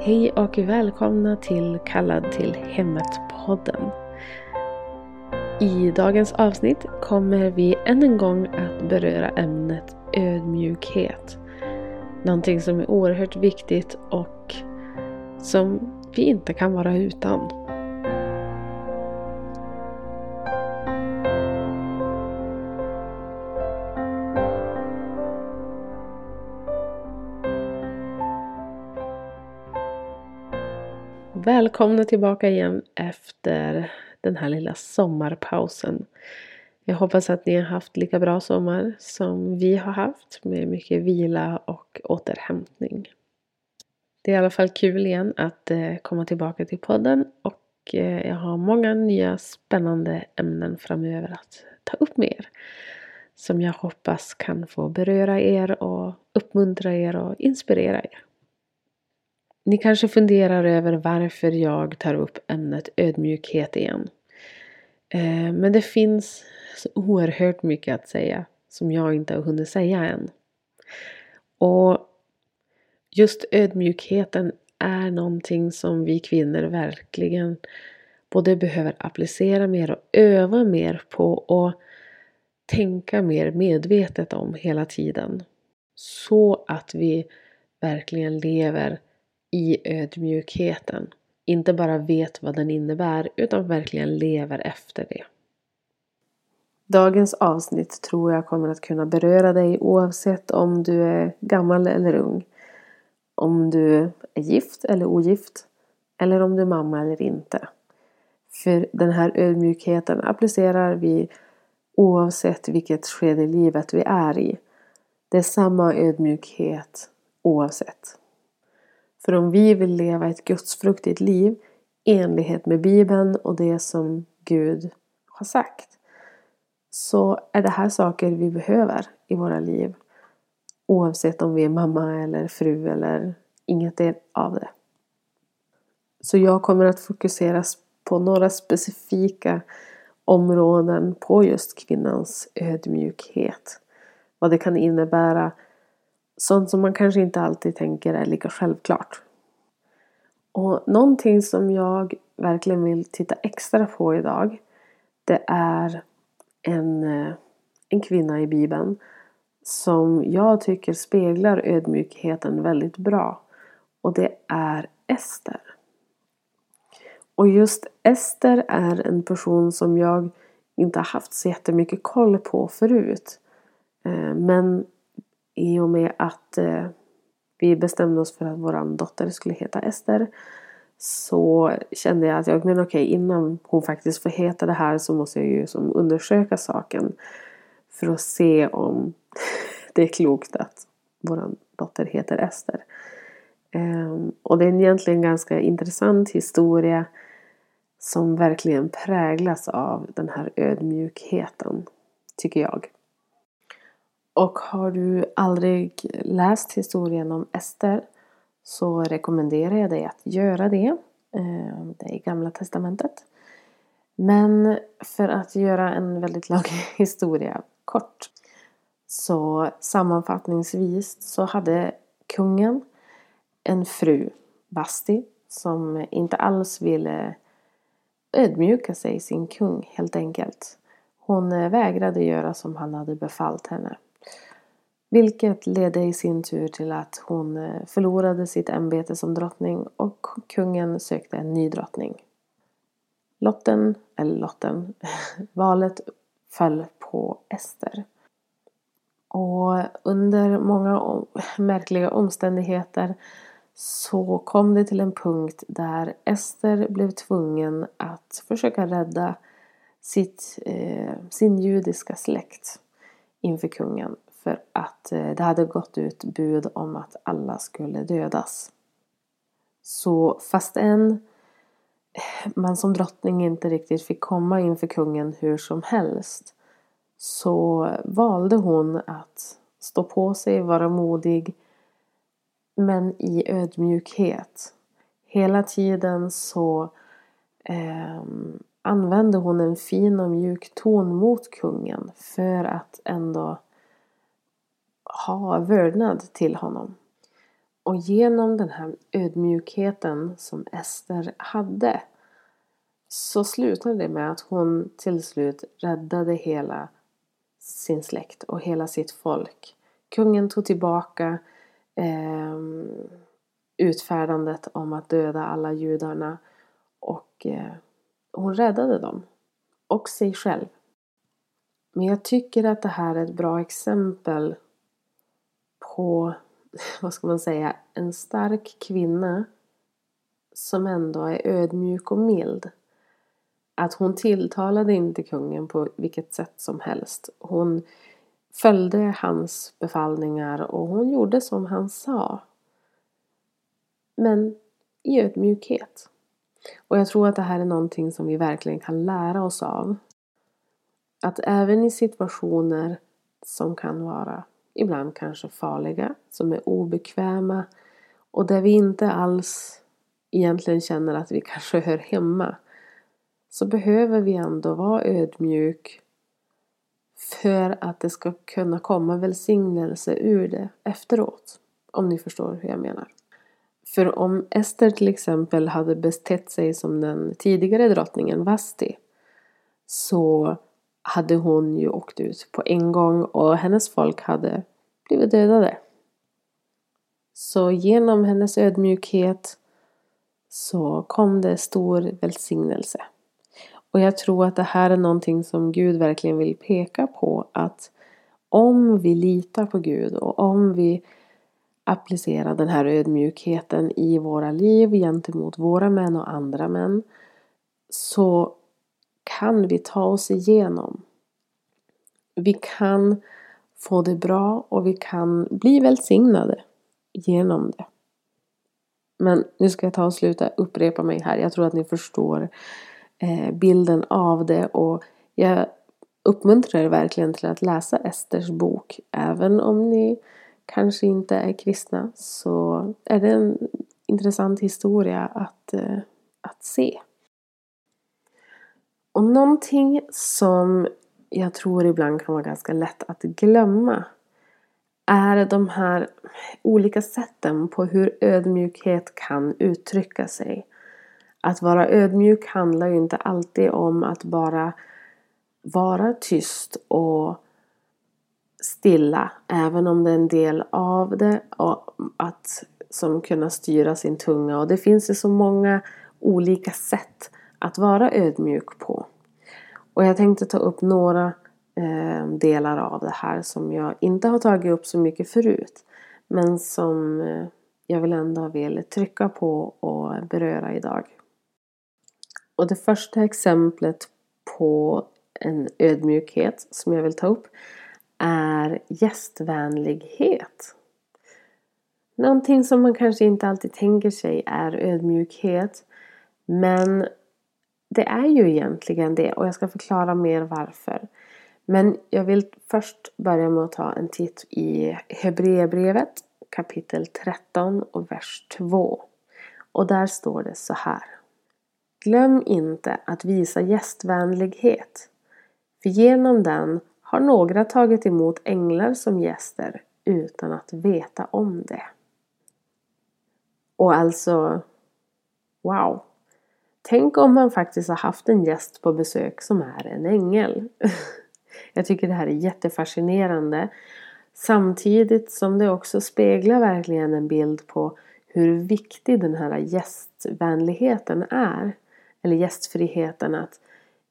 Hej och välkomna till Kallad till hemmet-podden. I dagens avsnitt kommer vi än en gång att beröra ämnet ödmjukhet. Någonting som är oerhört viktigt och som vi inte kan vara utan. Välkomna tillbaka igen efter den här lilla sommarpausen. Jag hoppas att ni har haft lika bra sommar som vi har haft med mycket vila och återhämtning. Det är i alla fall kul igen att eh, komma tillbaka till podden och eh, jag har många nya spännande ämnen framöver att ta upp med er. Som jag hoppas kan få beröra er och uppmuntra er och inspirera er. Ni kanske funderar över varför jag tar upp ämnet ödmjukhet igen. Eh, men det finns så oerhört mycket att säga som jag inte har hunnit säga än. Och just ödmjukheten är någonting som vi kvinnor verkligen både behöver applicera mer och öva mer på och tänka mer medvetet om hela tiden. Så att vi verkligen lever i ödmjukheten. Inte bara vet vad den innebär utan verkligen lever efter det. Dagens avsnitt tror jag kommer att kunna beröra dig oavsett om du är gammal eller ung. Om du är gift eller ogift. Eller om du är mamma eller inte. För den här ödmjukheten applicerar vi oavsett vilket skede i livet vi är i. Det är samma ödmjukhet oavsett. För om vi vill leva ett gudsfruktigt liv i enlighet med Bibeln och det som Gud har sagt så är det här saker vi behöver i våra liv. Oavsett om vi är mamma eller fru eller inget av det. Så jag kommer att fokusera på några specifika områden på just kvinnans ödmjukhet. Vad det kan innebära Sånt som man kanske inte alltid tänker är lika självklart. Och någonting som jag verkligen vill titta extra på idag det är en, eh, en kvinna i Bibeln som jag tycker speglar ödmjukheten väldigt bra. Och det är Ester. Och just Ester är en person som jag inte har haft så jättemycket koll på förut. Eh, men i och med att eh, vi bestämde oss för att vår dotter skulle heta Ester så kände jag att jag, men okej, innan hon faktiskt får heta det här så måste jag ju som undersöka saken för att se om det är klokt att vår dotter heter Ester. Um, och det är egentligen en ganska intressant historia som verkligen präglas av den här ödmjukheten, tycker jag. Och har du aldrig läst historien om Ester så rekommenderar jag dig att göra det. Eh, det är i Gamla Testamentet. Men för att göra en väldigt lång historia kort så sammanfattningsvis så hade kungen en fru, Basti, som inte alls ville ödmjuka sig sin kung helt enkelt. Hon eh, vägrade göra som han hade befallt henne. Vilket ledde i sin tur till att hon eh, förlorade sitt ämbete som drottning och kungen sökte en ny drottning. Lotten, eller lotten, valet föll på Ester. Och under många märkliga omständigheter så kom det till en punkt där Ester blev tvungen att försöka rädda sitt, eh, sin judiska släkt inför kungen för att eh, det hade gått ut bud om att alla skulle dödas. Så fastän eh, man som drottning inte riktigt fick komma inför kungen hur som helst så valde hon att stå på sig, vara modig men i ödmjukhet. Hela tiden så eh, använde hon en fin och mjuk ton mot kungen för att ändå ha vördnad till honom. Och genom den här ödmjukheten som Ester hade så slutade det med att hon till slut räddade hela sin släkt och hela sitt folk. Kungen tog tillbaka eh, utfärdandet om att döda alla judarna och eh, hon räddade dem. Och sig själv. Men jag tycker att det här är ett bra exempel på, vad ska man säga, en stark kvinna som ändå är ödmjuk och mild. Att hon tilltalade inte kungen på vilket sätt som helst. Hon följde hans befallningar och hon gjorde som han sa. Men i ödmjukhet. Och jag tror att det här är någonting som vi verkligen kan lära oss av. Att även i situationer som kan vara ibland kanske farliga, som är obekväma och där vi inte alls egentligen känner att vi kanske hör hemma så behöver vi ändå vara ödmjuk för att det ska kunna komma välsignelse ur det efteråt. Om ni förstår hur jag menar. För om Ester till exempel hade betett sig som den tidigare drottningen Vasti så hade hon ju åkt ut på en gång och hennes folk hade blivit dödade. Så genom hennes ödmjukhet så kom det stor välsignelse. Och jag tror att det här är någonting som Gud verkligen vill peka på att om vi litar på Gud och om vi applicerar den här ödmjukheten i våra liv gentemot våra män och andra män så kan vi ta oss igenom. Vi kan få det bra och vi kan bli välsignade genom det. Men nu ska jag ta och sluta upprepa mig här. Jag tror att ni förstår eh, bilden av det och jag uppmuntrar er verkligen till att läsa Esters bok. Även om ni kanske inte är kristna så är det en intressant historia att, eh, att se. Och någonting som jag tror ibland kan vara ganska lätt att glömma är de här olika sätten på hur ödmjukhet kan uttrycka sig. Att vara ödmjuk handlar ju inte alltid om att bara vara tyst och stilla, även om det är en del av det. Och att som kunna styra sin tunga. Och det finns ju så många olika sätt att vara ödmjuk på. Och jag tänkte ta upp några eh, delar av det här som jag inte har tagit upp så mycket förut. Men som eh, jag vill ändå vill trycka på och beröra idag. Och det första exemplet på en ödmjukhet som jag vill ta upp är gästvänlighet. Någonting som man kanske inte alltid tänker sig är ödmjukhet. Men det är ju egentligen det och jag ska förklara mer varför. Men jag vill först börja med att ta en titt i Hebreerbrevet kapitel 13 och vers 2. Och där står det så här. Glöm inte att visa gästvänlighet. För genom den har några tagit emot änglar som gäster utan att veta om det. Och alltså, wow! Tänk om man faktiskt har haft en gäst på besök som är en ängel. Jag tycker det här är jättefascinerande. Samtidigt som det också speglar verkligen en bild på hur viktig den här gästvänligheten är. Eller gästfriheten. Att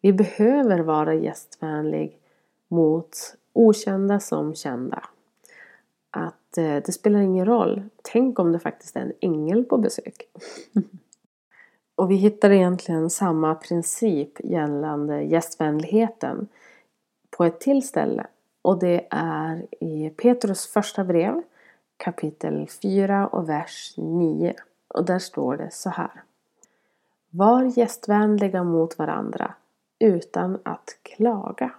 vi behöver vara gästvänlig mot okända som kända. Att eh, det spelar ingen roll. Tänk om det faktiskt är en ängel på besök. Och vi hittar egentligen samma princip gällande gästvänligheten på ett till ställe. Och det är i Petrus första brev kapitel 4 och vers 9. Och där står det så här. Var gästvänliga mot varandra utan att klaga.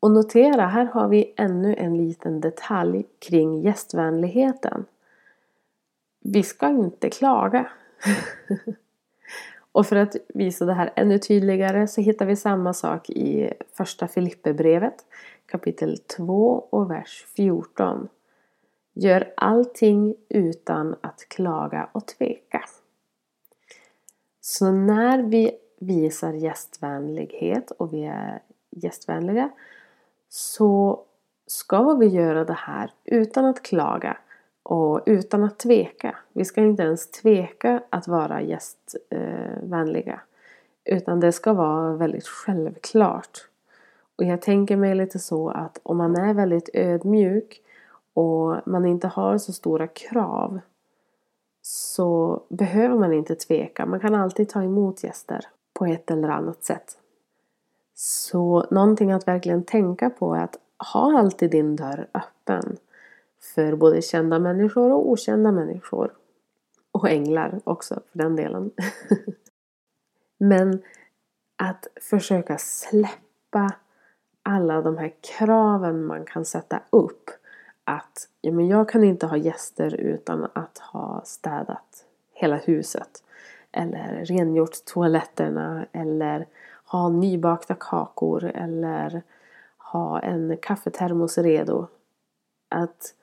Och notera, här har vi ännu en liten detalj kring gästvänligheten. Vi ska inte klaga. och för att visa det här ännu tydligare så hittar vi samma sak i första Filipperbrevet kapitel 2 och vers 14. Gör allting utan att klaga och tveka. Så när vi visar gästvänlighet och vi är gästvänliga så ska vi göra det här utan att klaga och utan att tveka. Vi ska inte ens tveka att vara gästvänliga. Utan det ska vara väldigt självklart. Och jag tänker mig lite så att om man är väldigt ödmjuk och man inte har så stora krav så behöver man inte tveka. Man kan alltid ta emot gäster på ett eller annat sätt. Så någonting att verkligen tänka på är att ha alltid din dörr öppen för både kända människor och okända människor. Och änglar också för den delen. Men att försöka släppa alla de här kraven man kan sätta upp. Att ja, men jag kan inte ha gäster utan att ha städat hela huset. Eller rengjort toaletterna eller ha nybakta kakor eller ha en kaffetermos redo. Att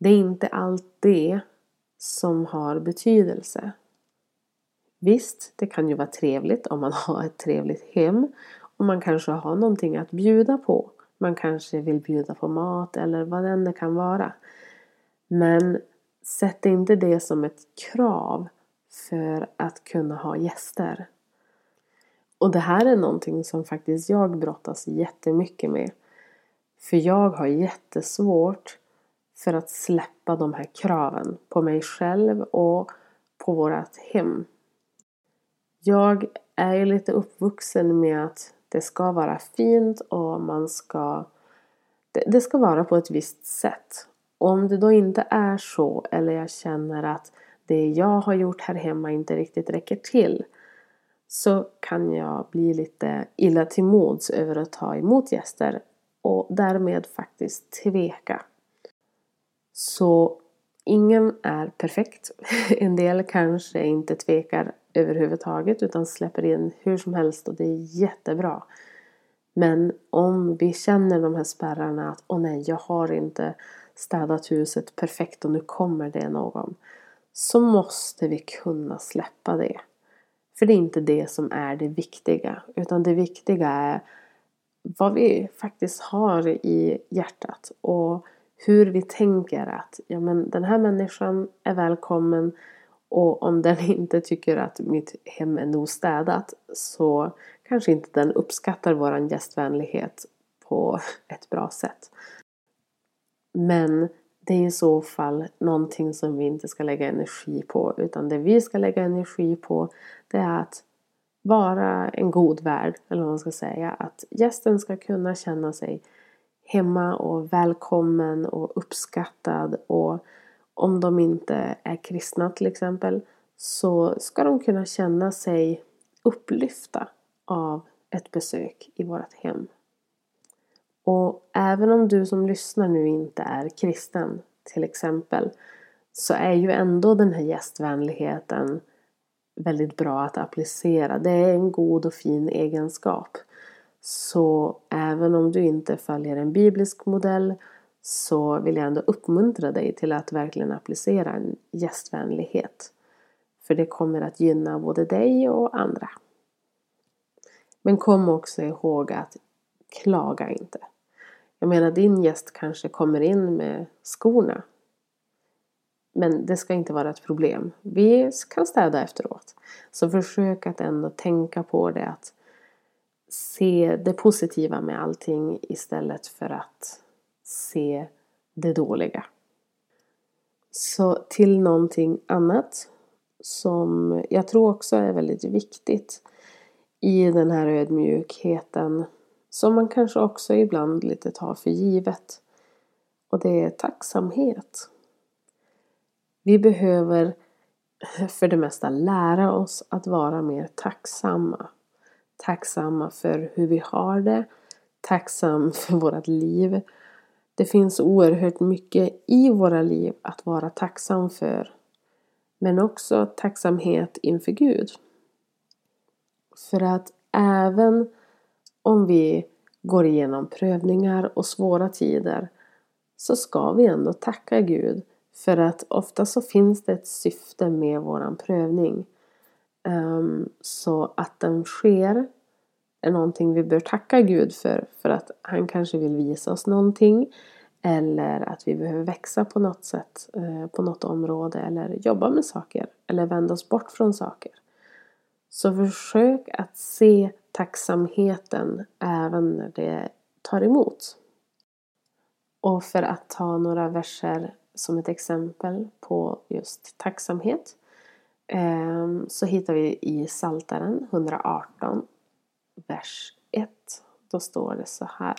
det är inte allt det som har betydelse. Visst, det kan ju vara trevligt om man har ett trevligt hem och man kanske har någonting att bjuda på. Man kanske vill bjuda på mat eller vad det än kan vara. Men sätt inte det som ett krav för att kunna ha gäster. Och det här är någonting som faktiskt jag brottas jättemycket med. För jag har jättesvårt för att släppa de här kraven på mig själv och på vårat hem. Jag är ju lite uppvuxen med att det ska vara fint och man ska... Det, det ska vara på ett visst sätt. Om det då inte är så eller jag känner att det jag har gjort här hemma inte riktigt räcker till så kan jag bli lite illa till mods över att ta emot gäster och därmed faktiskt tveka. Så ingen är perfekt. En del kanske inte tvekar överhuvudtaget utan släpper in hur som helst och det är jättebra. Men om vi känner de här spärrarna att åh nej, jag har inte städat huset perfekt och nu kommer det någon. Så måste vi kunna släppa det. För det är inte det som är det viktiga. Utan det viktiga är vad vi faktiskt har i hjärtat. Och hur vi tänker att ja, men den här människan är välkommen och om den inte tycker att mitt hem är nog städat så kanske inte den uppskattar våran gästvänlighet på ett bra sätt. Men det är i så fall någonting som vi inte ska lägga energi på utan det vi ska lägga energi på det är att vara en god värd, eller vad man ska säga. Att gästen ska kunna känna sig hemma och välkommen och uppskattad och om de inte är kristna till exempel så ska de kunna känna sig upplyfta av ett besök i vårt hem. Och även om du som lyssnar nu inte är kristen till exempel så är ju ändå den här gästvänligheten väldigt bra att applicera. Det är en god och fin egenskap. Så även om du inte följer en biblisk modell så vill jag ändå uppmuntra dig till att verkligen applicera en gästvänlighet. För det kommer att gynna både dig och andra. Men kom också ihåg att klaga inte. Jag menar din gäst kanske kommer in med skorna. Men det ska inte vara ett problem. Vi kan städa efteråt. Så försök att ändå tänka på det att se det positiva med allting istället för att se det dåliga. Så till någonting annat som jag tror också är väldigt viktigt i den här ödmjukheten som man kanske också ibland lite tar för givet. Och det är tacksamhet. Vi behöver för det mesta lära oss att vara mer tacksamma. Tacksamma för hur vi har det, tacksam för vårt liv. Det finns oerhört mycket i våra liv att vara tacksam för. Men också tacksamhet inför Gud. För att även om vi går igenom prövningar och svåra tider så ska vi ändå tacka Gud. För att ofta så finns det ett syfte med våran prövning. Um, så att den sker är någonting vi bör tacka Gud för. För att han kanske vill visa oss någonting. Eller att vi behöver växa på något sätt, eh, på något område. Eller jobba med saker. Eller vända oss bort från saker. Så försök att se tacksamheten även när det tar emot. Och för att ta några verser som ett exempel på just tacksamhet Ehm, så hittar vi i Saltaren 118 vers 1. Då står det så här.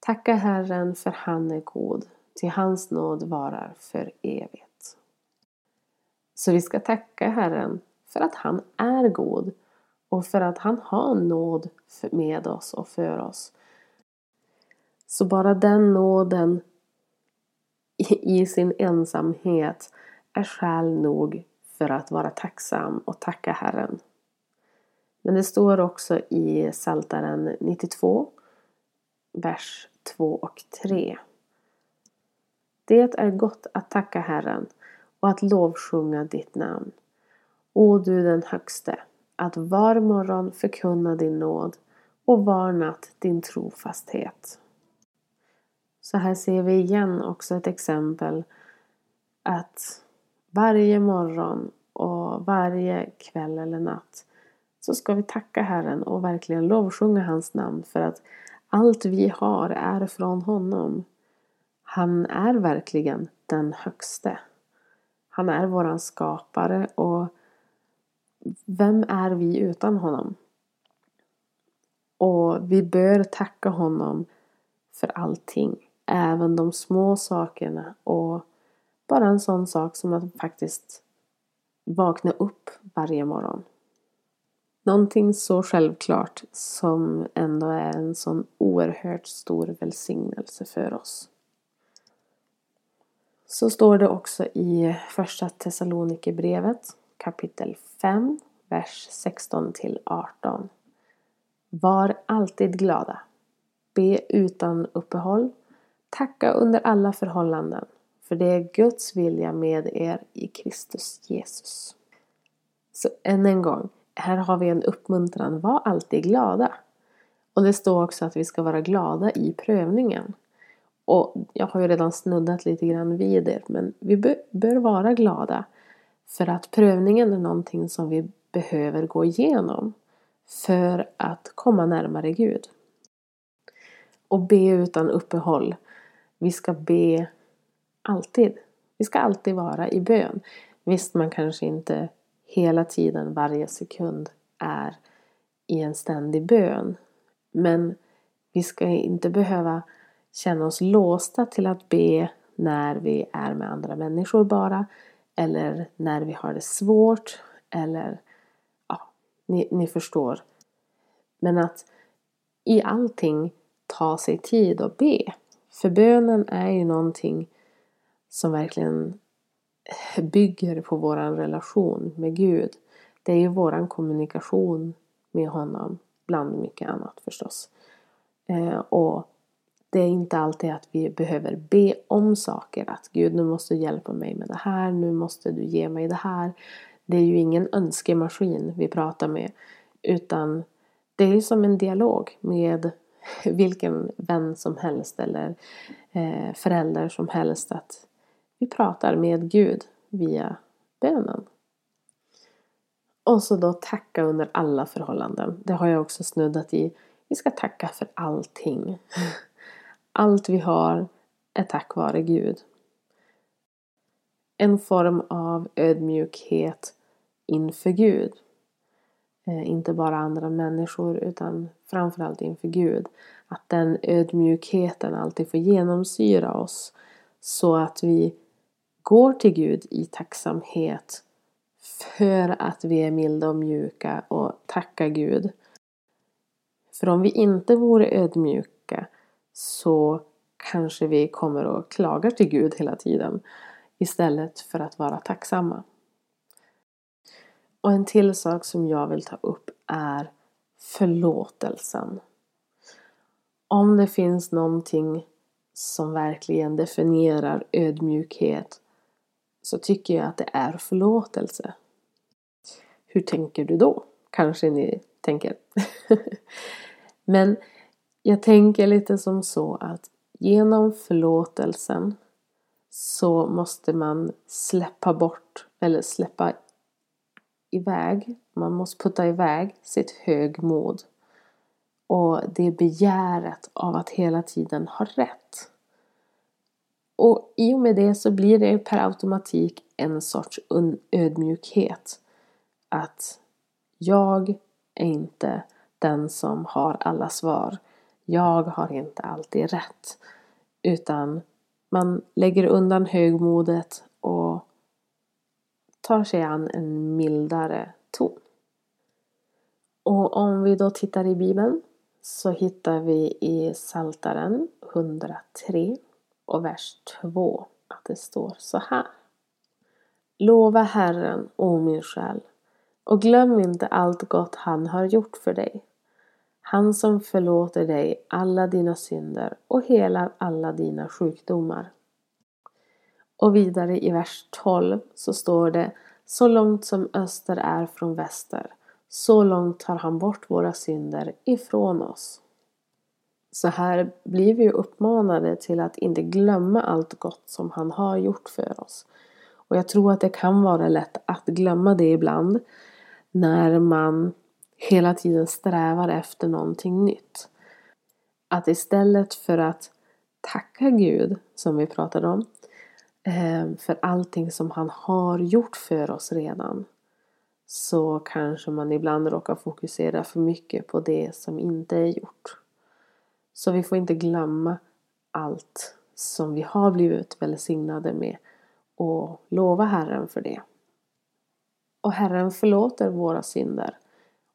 Tacka Herren för han är god, till hans nåd varar för evigt. Så vi ska tacka Herren för att han är god och för att han har nåd med oss och för oss. Så bara den nåden i sin ensamhet är skäl nog för att vara tacksam och tacka Herren. Men det står också i Saltaren 92, vers 2 och 3. Det är gott att tacka Herren och att lovsjunga ditt namn. O du den högste, att var morgon förkunna din nåd och var natt din trofasthet. Så här ser vi igen också ett exempel att varje morgon och varje kväll eller natt så ska vi tacka Herren och verkligen lovsjunga hans namn för att allt vi har är från honom. Han är verkligen den högste. Han är våran skapare och vem är vi utan honom? Och vi bör tacka honom för allting. Även de små sakerna och bara en sån sak som att faktiskt vakna upp varje morgon. Någonting så självklart som ändå är en sån oerhört stor välsignelse för oss. Så står det också i första Thessalonikerbrevet kapitel 5, vers 16 till 18. Var alltid glada. Be utan uppehåll. Tacka under alla förhållanden. För det är Guds vilja med er i Kristus Jesus. Så än en gång, här har vi en uppmuntran. Var alltid glada. Och det står också att vi ska vara glada i prövningen. Och jag har ju redan snuddat lite grann vid det, men vi bör vara glada. För att prövningen är någonting som vi behöver gå igenom för att komma närmare Gud. Och be utan uppehåll. Vi ska be alltid. Vi ska alltid vara i bön. Visst, man kanske inte hela tiden, varje sekund är i en ständig bön. Men vi ska inte behöva känna oss låsta till att be när vi är med andra människor bara. Eller när vi har det svårt. Eller ja, ni, ni förstår. Men att i allting ta sig tid och be. För bönen är ju någonting som verkligen bygger på vår relation med Gud. Det är ju vår kommunikation med honom, bland mycket annat förstås. Eh, och det är inte alltid att vi behöver be om saker. Att Gud, nu måste du hjälpa mig med det här. Nu måste du ge mig det här. Det är ju ingen önskemaskin vi pratar med. Utan det är som en dialog med vilken vän som helst eller eh, förälder som helst. Att vi pratar med Gud via bönen. Och så då tacka under alla förhållanden. Det har jag också snuddat i. Vi ska tacka för allting. Allt vi har är tack vare Gud. En form av ödmjukhet inför Gud. Eh, inte bara andra människor utan framförallt inför Gud. Att den ödmjukheten alltid får genomsyra oss så att vi går till Gud i tacksamhet för att vi är milda och mjuka och tackar Gud. För om vi inte vore ödmjuka så kanske vi kommer och klagar till Gud hela tiden istället för att vara tacksamma. Och en till sak som jag vill ta upp är förlåtelsen. Om det finns någonting som verkligen definierar ödmjukhet så tycker jag att det är förlåtelse. Hur tänker du då? Kanske ni tänker. Men jag tänker lite som så att genom förlåtelsen så måste man släppa bort eller släppa iväg. Man måste putta iväg sitt högmod och det begäret av att hela tiden ha rätt. Och i och med det så blir det per automatik en sorts ödmjukhet. Att jag är inte den som har alla svar. Jag har inte alltid rätt. Utan man lägger undan högmodet och tar sig an en mildare ton. Och om vi då tittar i Bibeln så hittar vi i Saltaren 103 och vers 2 att det står så här. Lova Herren, o min själ, och glöm inte allt gott han har gjort för dig. Han som förlåter dig alla dina synder och helar alla dina sjukdomar. Och vidare i vers 12 så står det Så långt som öster är från väster, så långt tar han bort våra synder ifrån oss. Så här blir vi uppmanade till att inte glömma allt gott som han har gjort för oss. Och jag tror att det kan vara lätt att glömma det ibland när man hela tiden strävar efter någonting nytt. Att istället för att tacka Gud, som vi pratade om, eh, för allting som han har gjort för oss redan så kanske man ibland råkar fokusera för mycket på det som inte är gjort. Så vi får inte glömma allt som vi har blivit välsignade med och lova Herren för det. Och Herren förlåter våra synder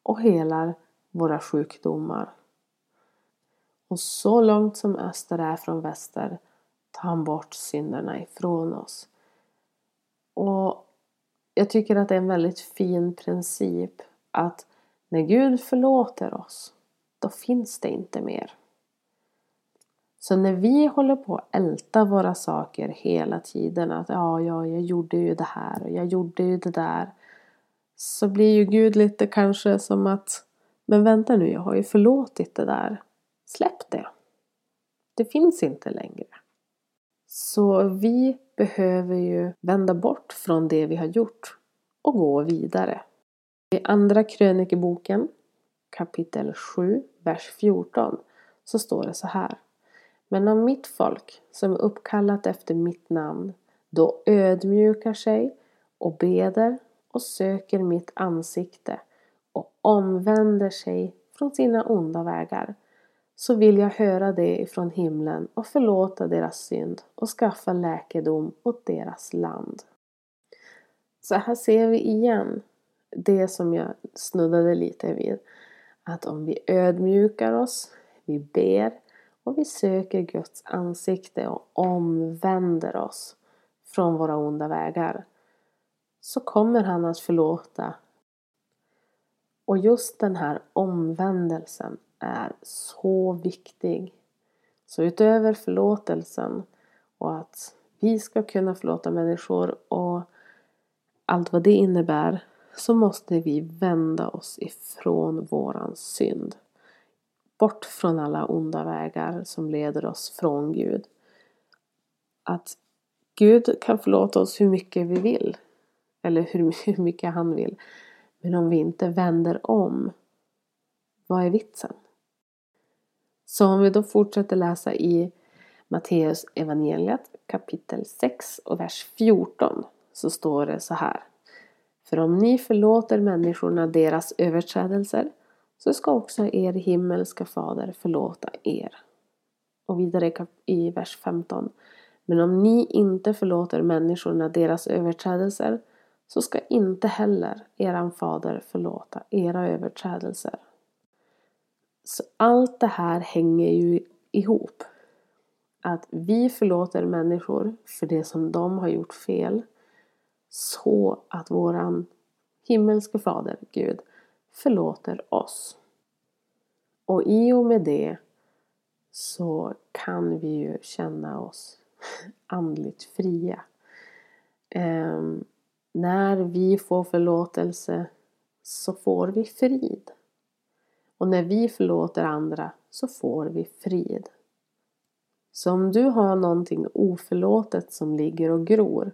och helar våra sjukdomar. Och så långt som öster är från väster tar han bort synderna ifrån oss. Och jag tycker att det är en väldigt fin princip att när Gud förlåter oss, då finns det inte mer. Så när vi håller på att älta våra saker hela tiden, att ja, ja, jag gjorde ju det här och jag gjorde ju det där. Så blir ju Gud lite kanske som att, men vänta nu, jag har ju förlåtit det där. Släpp det. Det finns inte längre. Så vi behöver ju vända bort från det vi har gjort och gå vidare. I Andra krönikeboken kapitel 7, vers 14 så står det så här. Men om mitt folk som är uppkallat efter mitt namn då ödmjukar sig och beder och söker mitt ansikte och omvänder sig från sina onda vägar så vill jag höra det ifrån himlen och förlåta deras synd och skaffa läkedom åt deras land. Så här ser vi igen det som jag snuddade lite vid. Att om vi ödmjukar oss, vi ber och vi söker Guds ansikte och omvänder oss från våra onda vägar så kommer han att förlåta. Och just den här omvändelsen är så viktig. Så utöver förlåtelsen och att vi ska kunna förlåta människor och allt vad det innebär så måste vi vända oss ifrån våran synd. Bort från alla onda vägar som leder oss från Gud. Att Gud kan förlåta oss hur mycket vi vill. Eller hur mycket han vill. Men om vi inte vänder om, vad är vitsen? Så om vi då fortsätter läsa i Matteus evangeliet kapitel 6 och vers 14 så står det så här. För om ni förlåter människorna deras överträdelser så ska också er himmelska fader förlåta er. Och vidare i vers 15. Men om ni inte förlåter människorna deras överträdelser så ska inte heller eran fader förlåta era överträdelser. Så allt det här hänger ju ihop. Att vi förlåter människor för det som de har gjort fel så att våran himmelske fader, Gud, förlåter oss. Och i och med det så kan vi ju känna oss andligt fria. Eh, när vi får förlåtelse så får vi frid. Och när vi förlåter andra så får vi frid. Så om du har någonting oförlåtet som ligger och gror,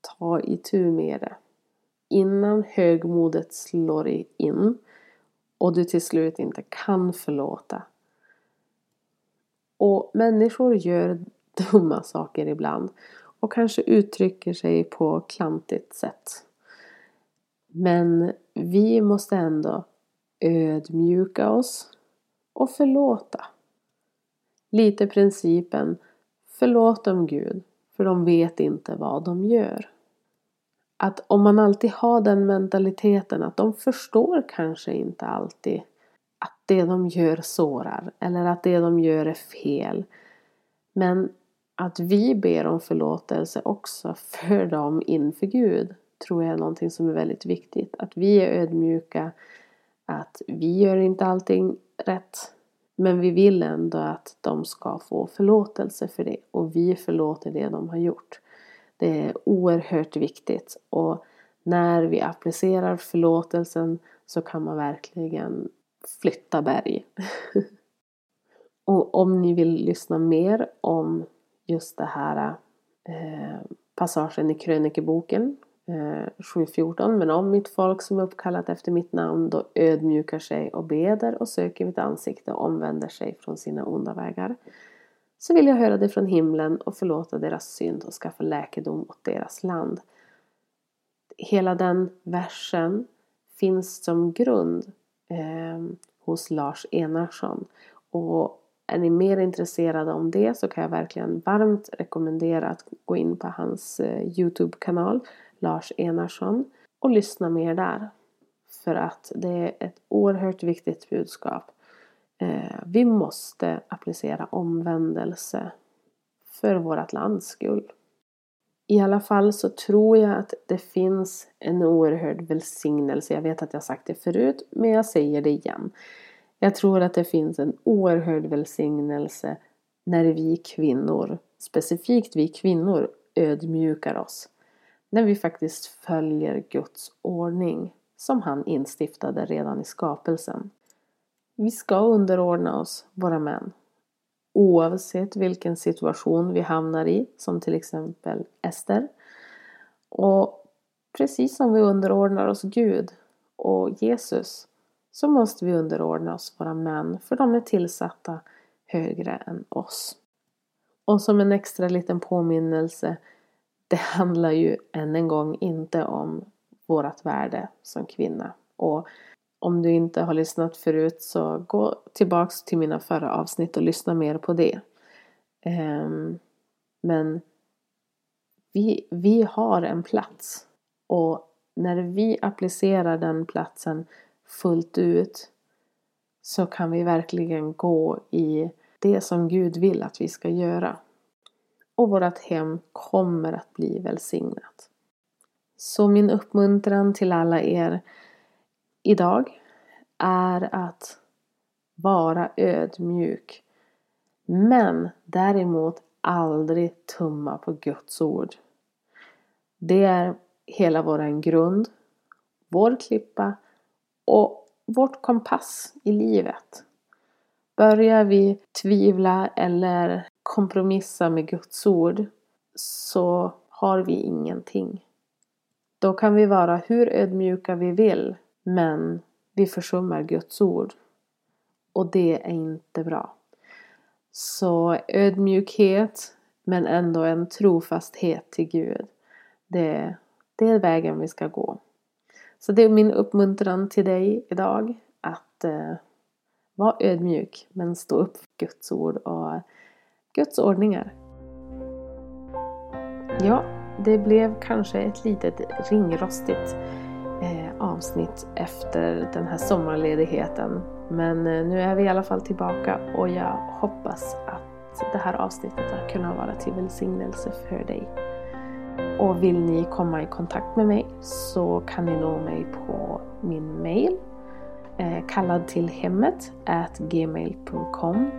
ta itu med det. Innan högmodet slår in och du till slut inte kan förlåta. Och människor gör dumma saker ibland och kanske uttrycker sig på klantigt sätt. Men vi måste ändå ödmjuka oss och förlåta. Lite principen Förlåt dem Gud, för de vet inte vad de gör. Att om man alltid har den mentaliteten att de förstår kanske inte alltid att det de gör sårar eller att det de gör är fel. Men att vi ber om förlåtelse också för dem inför Gud tror jag är någonting som är väldigt viktigt. Att vi är ödmjuka, att vi gör inte allting rätt. Men vi vill ändå att de ska få förlåtelse för det och vi förlåter det de har gjort. Det är oerhört viktigt och när vi applicerar förlåtelsen så kan man verkligen flytta berg. och om ni vill lyssna mer om just det här eh, passagen i krönikeboken eh, 7.14 Men om mitt folk som är uppkallat efter mitt namn då ödmjukar sig och beder och söker mitt ansikte och omvänder sig från sina onda vägar så vill jag höra det från himlen och förlåta deras synd och skaffa läkedom åt deras land. Hela den versen finns som grund eh, hos Lars Enarsson och är ni mer intresserade om det så kan jag verkligen varmt rekommendera att gå in på hans eh, Youtube-kanal Lars Enarsson och lyssna mer där. För att det är ett oerhört viktigt budskap. Eh, vi måste applicera omvändelse för vårt lands skull. I alla fall så tror jag att det finns en oerhörd välsignelse. Jag vet att jag sagt det förut, men jag säger det igen. Jag tror att det finns en oerhörd välsignelse när vi kvinnor, specifikt vi kvinnor, ödmjukar oss. När vi faktiskt följer Guds ordning som han instiftade redan i skapelsen. Vi ska underordna oss våra män. Oavsett vilken situation vi hamnar i, som till exempel Ester. Och precis som vi underordnar oss Gud och Jesus så måste vi underordna oss våra män för de är tillsatta högre än oss. Och som en extra liten påminnelse det handlar ju än en gång inte om vårt värde som kvinna. Och om du inte har lyssnat förut så gå tillbaks till mina förra avsnitt och lyssna mer på det. Ehm, men vi, vi har en plats och när vi applicerar den platsen fullt ut så kan vi verkligen gå i det som Gud vill att vi ska göra. Och vårt hem kommer att bli välsignat. Så min uppmuntran till alla er idag är att vara ödmjuk. Men däremot aldrig tumma på Guds ord. Det är hela vår grund, vår klippa och vårt kompass i livet. Börjar vi tvivla eller kompromissa med Guds ord så har vi ingenting. Då kan vi vara hur ödmjuka vi vill men vi försummar Guds ord. Och det är inte bra. Så ödmjukhet men ändå en trofasthet till Gud. Det, det är vägen vi ska gå. Så det är min uppmuntran till dig idag att eh, vara ödmjuk men stå upp för Guds ord och Guds ordningar. Ja, det blev kanske ett litet ringrostigt avsnitt efter den här sommarledigheten. Men eh, nu är vi i alla fall tillbaka och jag hoppas att det här avsnittet har kunnat vara till välsignelse för dig. Och vill ni komma i kontakt med mig så kan ni nå mig på min mail eh, kallad till hemmet at gmail.com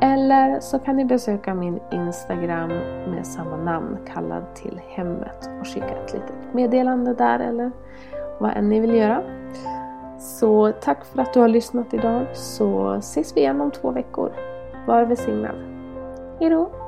Eller så kan ni besöka min Instagram med samma namn, kallad till hemmet och skicka ett litet meddelande där eller vad än ni vill göra. Så tack för att du har lyssnat idag så ses vi igen om två veckor. Var välsignad. Hejdå!